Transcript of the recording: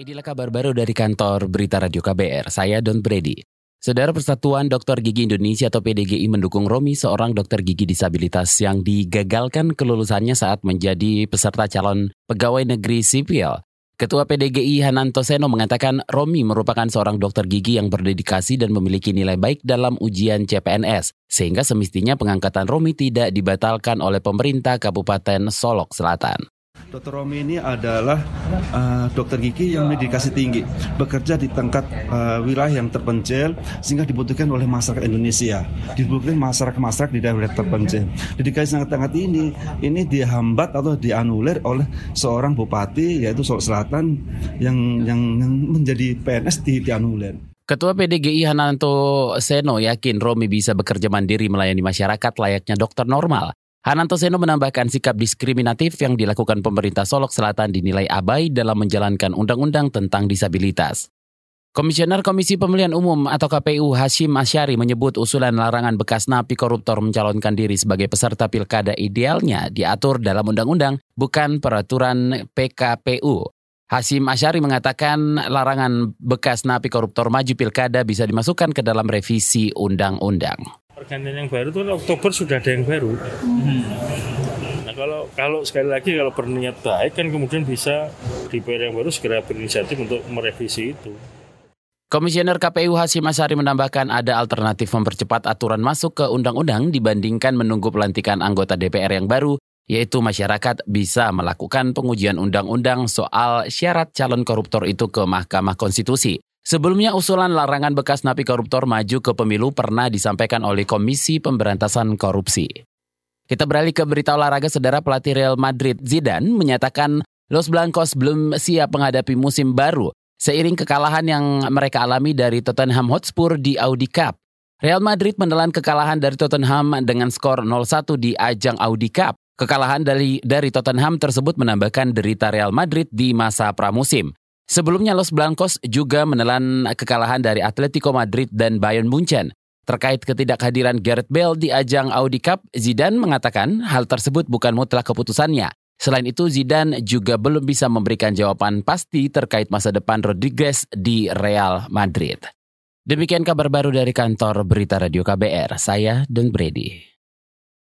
Inilah kabar baru dari kantor Berita Radio KBR, saya Don Brady. Saudara Persatuan Dokter Gigi Indonesia atau PDGI mendukung Romi, seorang dokter gigi disabilitas yang digagalkan kelulusannya saat menjadi peserta calon pegawai negeri sipil. Ketua PDGI Hananto Seno mengatakan Romi merupakan seorang dokter gigi yang berdedikasi dan memiliki nilai baik dalam ujian CPNS, sehingga semestinya pengangkatan Romi tidak dibatalkan oleh pemerintah Kabupaten Solok Selatan. Dokter Romi ini adalah uh, dokter gigi yang dedikasi tinggi, bekerja di tingkat uh, wilayah yang terpencil sehingga dibutuhkan oleh masyarakat Indonesia, dibutuhkan masyarakat-masyarakat di daerah terpencil. Dedikasi sangat-sangat ini ini dihambat atau dianulir oleh seorang bupati yaitu Solok Selatan yang yang, yang menjadi PNS di dianulir. Ketua PDGI Hananto Seno yakin Romi bisa bekerja mandiri melayani masyarakat layaknya dokter normal. Hananto Seno menambahkan sikap diskriminatif yang dilakukan pemerintah Solok Selatan dinilai abai dalam menjalankan undang-undang tentang disabilitas. Komisioner Komisi Pemilihan Umum atau KPU Hashim Asyari menyebut usulan larangan bekas napi koruptor mencalonkan diri sebagai peserta pilkada idealnya diatur dalam undang-undang, bukan peraturan PKPU. Hashim Asyari mengatakan larangan bekas napi koruptor maju pilkada bisa dimasukkan ke dalam revisi undang-undang pergantian yang baru itu Oktober sudah ada yang baru. Hmm. Nah kalau kalau sekali lagi kalau berniat baik kan kemudian bisa DPR yang baru segera berinisiatif untuk merevisi itu. Komisioner KPU Hasim Asyari menambahkan ada alternatif mempercepat aturan masuk ke undang-undang dibandingkan menunggu pelantikan anggota DPR yang baru, yaitu masyarakat bisa melakukan pengujian undang-undang soal syarat calon koruptor itu ke Mahkamah Konstitusi. Sebelumnya usulan larangan bekas napi koruptor maju ke pemilu pernah disampaikan oleh Komisi Pemberantasan Korupsi. Kita beralih ke berita olahraga saudara pelatih Real Madrid Zidane menyatakan Los Blancos belum siap menghadapi musim baru seiring kekalahan yang mereka alami dari Tottenham Hotspur di Audi Cup. Real Madrid menelan kekalahan dari Tottenham dengan skor 0-1 di ajang Audi Cup. Kekalahan dari dari Tottenham tersebut menambahkan derita Real Madrid di masa pramusim. Sebelumnya Los Blancos juga menelan kekalahan dari Atletico Madrid dan Bayern Munchen. Terkait ketidakhadiran Gareth Bale di ajang Audi Cup, Zidane mengatakan hal tersebut bukan mutlak keputusannya. Selain itu, Zidane juga belum bisa memberikan jawaban pasti terkait masa depan Rodriguez di Real Madrid. Demikian kabar baru dari kantor Berita Radio KBR, saya Don Brady.